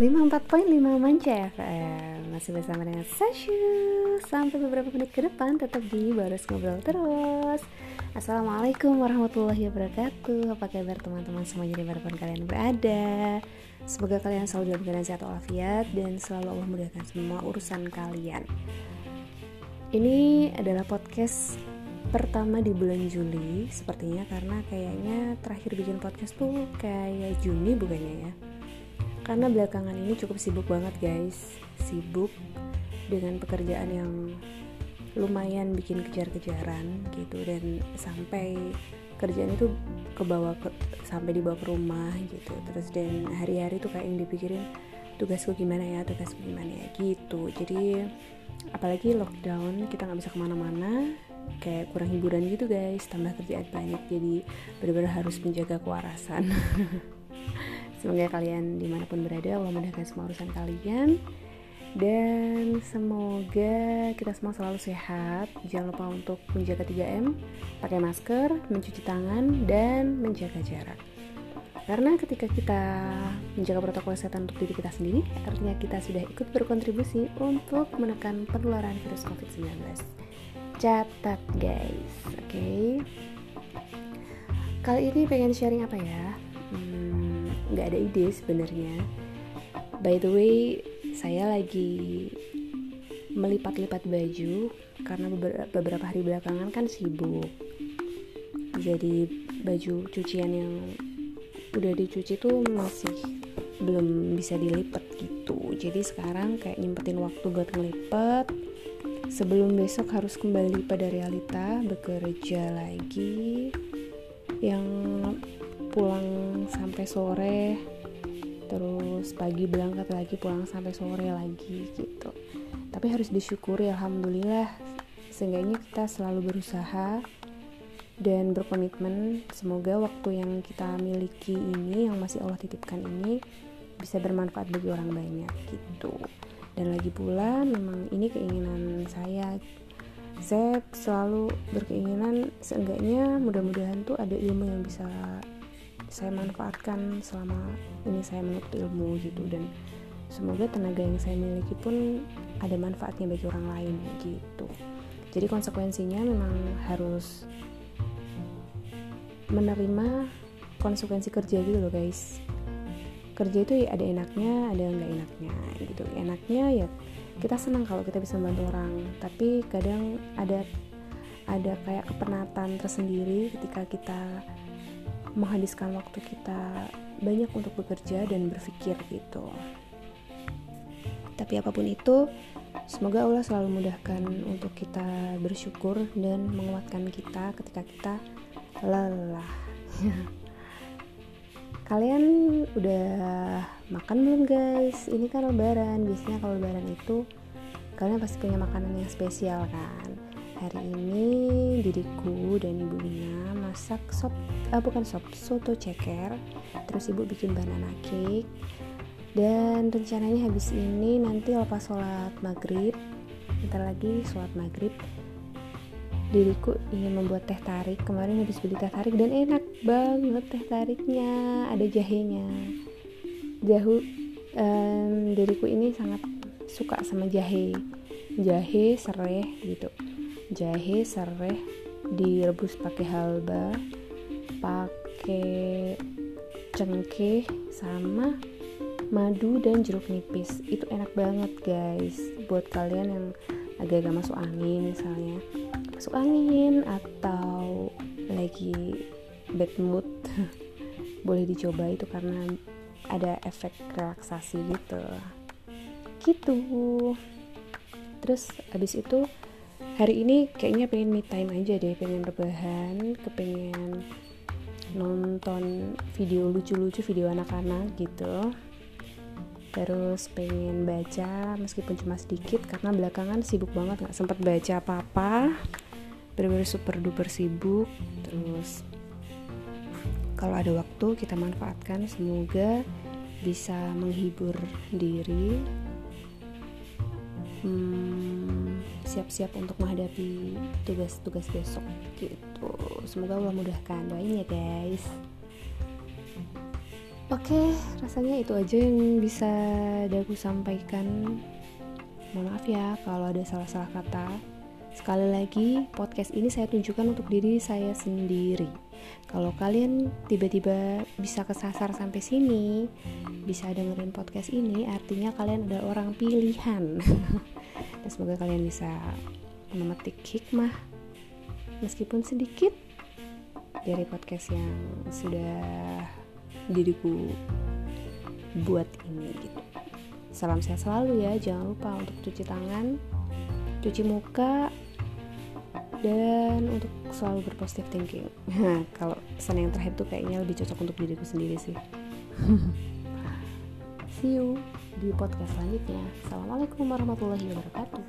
54.5 Manca FM Masih bersama dengan Sashu. Sampai beberapa menit ke depan Tetap di Baris Ngobrol Terus. Assalamualaikum warahmatullahi wabarakatuh. Apa kabar teman-teman semua Jadi di mana pun kalian berada? Semoga kalian selalu dalam keadaan sehat walafiat Dan selalu Allah mudahkan semua urusan kalian. Ini adalah podcast pertama di bulan Juli Sepertinya karena kayaknya terakhir bikin podcast tuh kayak Juni bukannya ya karena belakangan ini cukup sibuk banget guys. Sibuk dengan pekerjaan yang lumayan bikin kejar-kejaran gitu. Dan sampai kerjaan itu kebawa ke sampai dibawa ke rumah gitu. Terus dan hari-hari tuh kayak yang dipikirin tugasku gimana ya? Tugasku gimana ya? Gitu. Jadi apalagi lockdown kita nggak bisa ke mana-mana. Kayak kurang hiburan gitu guys. Tambah kerjaan banyak jadi benar-benar harus menjaga kewarasan Semoga kalian di mana pun berada Allah mudahkan semua urusan kalian. Dan semoga kita semua selalu sehat. Jangan lupa untuk menjaga 3M pakai masker, mencuci tangan dan menjaga jarak. Karena ketika kita menjaga protokol kesehatan untuk diri kita sendiri artinya kita sudah ikut berkontribusi untuk menekan penularan virus COVID-19 catat guys. Oke. Okay? kali ini pengen sharing apa ya nggak ada ide sebenarnya. By the way saya lagi melipat-lipat baju karena beberapa hari belakangan kan sibuk. Jadi baju cucian yang udah dicuci tuh masih belum bisa dilipat gitu. Jadi sekarang kayak nyempetin waktu buat ngelipet. Sebelum besok harus kembali pada realita bekerja lagi yang pulang sampai sore terus pagi berangkat lagi pulang sampai sore lagi gitu. Tapi harus disyukuri alhamdulillah seenggaknya kita selalu berusaha dan berkomitmen. Semoga waktu yang kita miliki ini yang masih Allah titipkan ini bisa bermanfaat bagi orang banyak gitu. Dan lagi pula memang ini keinginan saya. Saya selalu berkeinginan seenggaknya mudah-mudahan tuh ada ilmu yang bisa saya manfaatkan selama ini saya menuntut ilmu gitu. Dan semoga tenaga yang saya miliki pun ada manfaatnya bagi orang lain gitu. Jadi konsekuensinya memang harus menerima konsekuensi kerja gitu loh guys. Kerja itu ada enaknya ada nggak enaknya gitu. Enaknya ya kita senang kalau kita bisa membantu orang. Tapi kadang ada ada kayak kepenatan tersendiri ketika kita menghabiskan waktu kita banyak untuk bekerja dan berpikir gitu. Tapi apa pun itu, semoga Allah selalu mudahkan untuk kita bersyukur dan menguatkan kita ketika kita lelah. Kalian udah makan belum guys? Ini kan lebaran. Biasanya kalau lebaran itu kalian pasti punya makanan yang spesial kan. Hari ini diriku dan ibu Lina masak sop uh, bukan sop soto ceker. Terus ibu bikin banana cake. Dan rencananya habis ini nanti lepas sholat maghrib bentar lagi sholat maghrib diriku ingin membuat teh tarik. Kemarin habis beli teh tarik dan enak banget teh tariknya ada jahenya. Jahu um, diriku ini sangat suka sama jahe. Jahe serai gitu jahe serai direbus pakai halba pakai cengkeh sama madu dan jeruk nipis. Itu enak banget guys. Buat kalian yang agak-agak masuk angin misalnya. Masuk angin atau lagi bad mood boleh dicoba itu karena ada efek relaksasi gitu. Gitu. Terus habis itu hari ini kayaknya pengen me time aja deh pengen rebahan kepengen nonton video lucu-lucu video anak-anak gitu. Terus pengen baca meskipun cuma sedikit karena belakangan sibuk banget nggak sempat baca apa-apa. Bener-bener super duper sibuk terus kalau ada waktu kita manfaatkan semoga bisa menghibur diri. Hmm, siap-siap untuk menghadapi tugas-tugas besok gitu semoga Allah mudahkan doain ya guys Oke, rasanya itu aja yang bisa aku sampaikan. Mohon maaf ya kalau ada salah-salah kata. Sekali lagi, podcast ini saya tunjukkan untuk diri saya sendiri. Kalau kalian tiba-tiba bisa kesasar sampai sini, bisa dengerin podcast ini, artinya kalian adalah orang pilihan. Dan semoga kalian bisa memetik hikmah meskipun sedikit dari podcast yang sudah diriku buat ini gitu. Salam sehat selalu ya, jangan lupa untuk cuci tangan, cuci muka, dan untuk selalu berpositif thinking. Kalau pesan yang terakhir tuh kayaknya lebih cocok untuk diriku sendiri sih. See you di podcast selanjutnya. Assalamualaikum warahmatullahi wabarakatuh.